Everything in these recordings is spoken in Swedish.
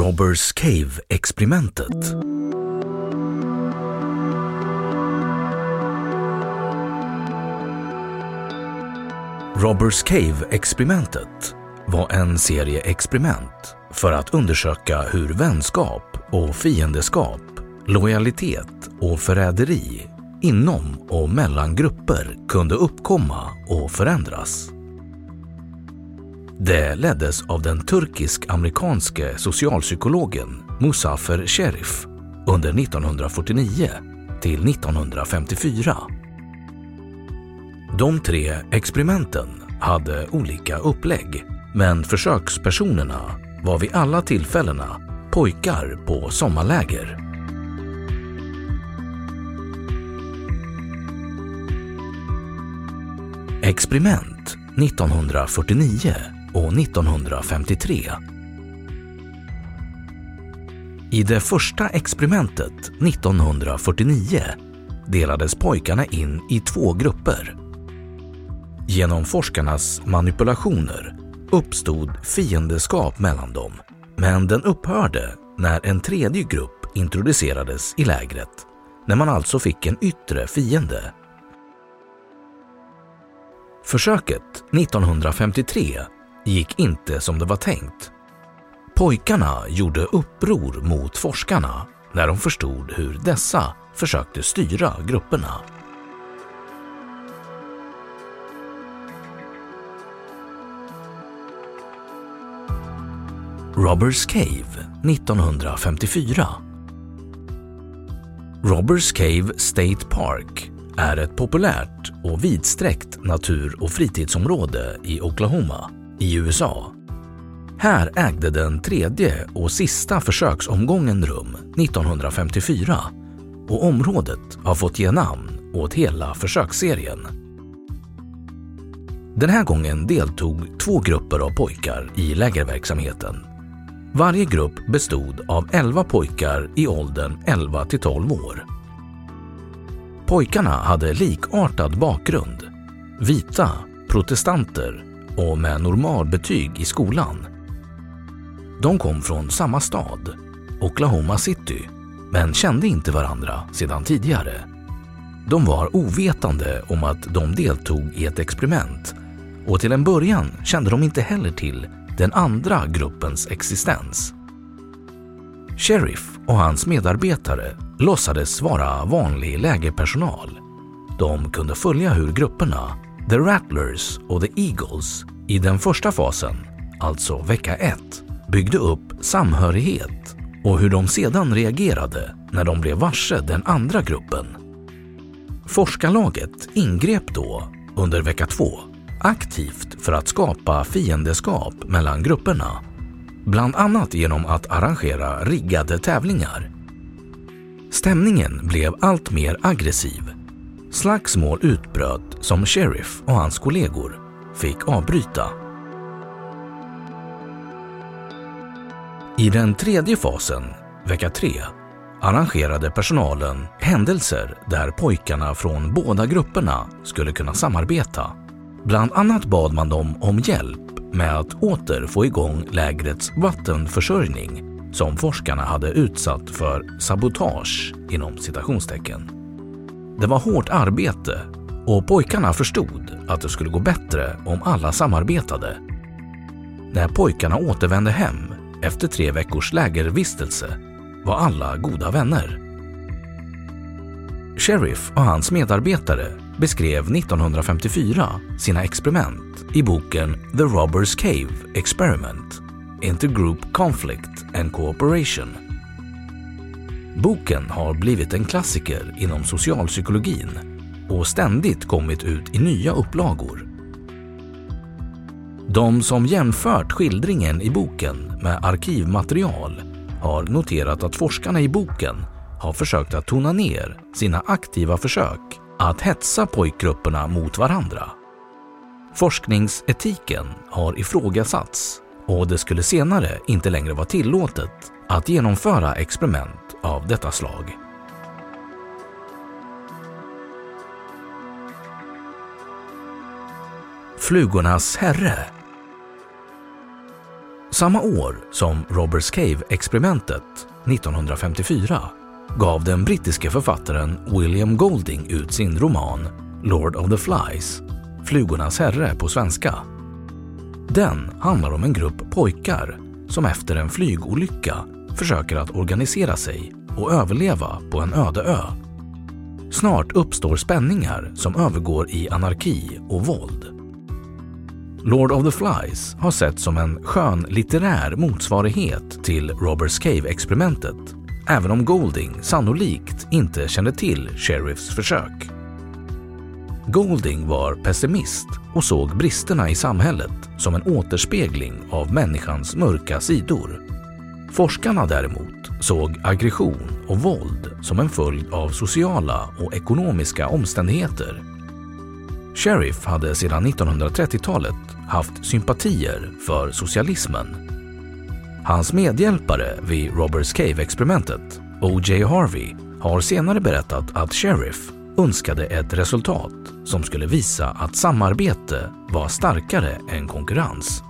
Robbers Cave-experimentet. Robbers Cave-experimentet var en serie experiment för att undersöka hur vänskap och fiendeskap, lojalitet och förräderi inom och mellan grupper kunde uppkomma och förändras. Det leddes av den turkisk-amerikanske socialpsykologen Musafer Sherif under 1949 till 1954. De tre experimenten hade olika upplägg, men försökspersonerna var vid alla tillfällena pojkar på sommarläger. Experiment 1949 och 1953. I det första experimentet 1949 delades pojkarna in i två grupper. Genom forskarnas manipulationer uppstod fiendeskap mellan dem, men den upphörde när en tredje grupp introducerades i lägret, när man alltså fick en yttre fiende. Försöket 1953 gick inte som det var tänkt. Pojkarna gjorde uppror mot forskarna när de förstod hur dessa försökte styra grupperna. Robbers Cave 1954 Robbers Cave State Park är ett populärt och vidsträckt natur och fritidsområde i Oklahoma i USA. Här ägde den tredje och sista försöksomgången rum 1954 och området har fått ge namn åt hela försöksserien. Den här gången deltog två grupper av pojkar i lägerverksamheten. Varje grupp bestod av 11 pojkar i åldern 11 till 12 år. Pojkarna hade likartad bakgrund, vita, protestanter och med normalbetyg i skolan. De kom från samma stad, Oklahoma City, men kände inte varandra sedan tidigare. De var ovetande om att de deltog i ett experiment och till en början kände de inte heller till den andra gruppens existens. Sheriff och hans medarbetare låtsades vara vanlig lägerpersonal. De kunde följa hur grupperna, The Rattlers och The Eagles, i den första fasen, alltså vecka 1, byggde upp samhörighet och hur de sedan reagerade när de blev varse den andra gruppen. Forskarlaget ingrep då under vecka 2 aktivt för att skapa fiendeskap mellan grupperna bland annat genom att arrangera riggade tävlingar. Stämningen blev allt mer aggressiv. Slagsmål utbröt som Sheriff och hans kollegor fick avbryta. I den tredje fasen, vecka 3, arrangerade personalen händelser där pojkarna från båda grupperna skulle kunna samarbeta. Bland annat bad man dem om hjälp med att åter få igång lägrets vattenförsörjning som forskarna hade utsatt för sabotage inom citationstecken. Det var hårt arbete och pojkarna förstod att det skulle gå bättre om alla samarbetade. När pojkarna återvände hem efter tre veckors lägervistelse var alla goda vänner. Sheriff och hans medarbetare beskrev 1954 sina experiment i boken The Robbers Cave Experiment Intergroup Conflict and Cooperation. Boken har blivit en klassiker inom socialpsykologin och ständigt kommit ut i nya upplagor. De som jämfört skildringen i boken med arkivmaterial har noterat att forskarna i boken har försökt att tona ner sina aktiva försök att hetsa pojkgrupperna mot varandra. Forskningsetiken har ifrågasatts och det skulle senare inte längre vara tillåtet att genomföra experiment av detta slag. Flugornas herre Samma år som Robbers Cave-experimentet, 1954, gav den brittiske författaren William Golding ut sin roman Lord of the Flies, Flugornas herre på svenska. Den handlar om en grupp pojkar som efter en flygolycka försöker att organisera sig och överleva på en öde ö. Snart uppstår spänningar som övergår i anarki och våld. Lord of the Flies har setts som en skön litterär motsvarighet till Roberts Cave-experimentet, även om Golding sannolikt inte kände till Sheriffs försök. Golding var pessimist och såg bristerna i samhället som en återspegling av människans mörka sidor. Forskarna däremot såg aggression och våld som en följd av sociala och ekonomiska omständigheter Sheriff hade sedan 1930-talet haft sympatier för socialismen. Hans medhjälpare vid Roberts Cave-experimentet, O.J. Harvey, har senare berättat att Sheriff önskade ett resultat som skulle visa att samarbete var starkare än konkurrens.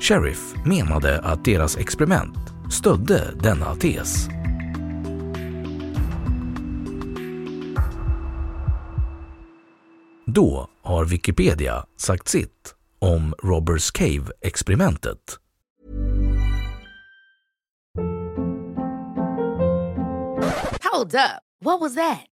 Sheriff menade att deras experiment stödde denna tes. Då har Wikipedia sagt sitt om Robbers Cave-experimentet. Hold up. What was that?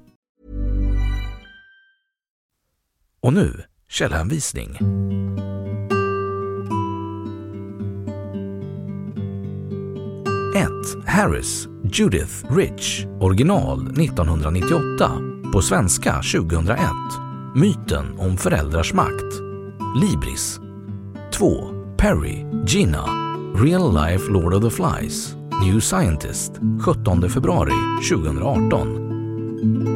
Och nu källhänvisning. 1. Harris, Judith Rich, original 1998, på svenska 2001. Myten om föräldrars makt. Libris. 2. Perry, Gina, Real Life Lord of the Flies, New Scientist, 17 februari 2018.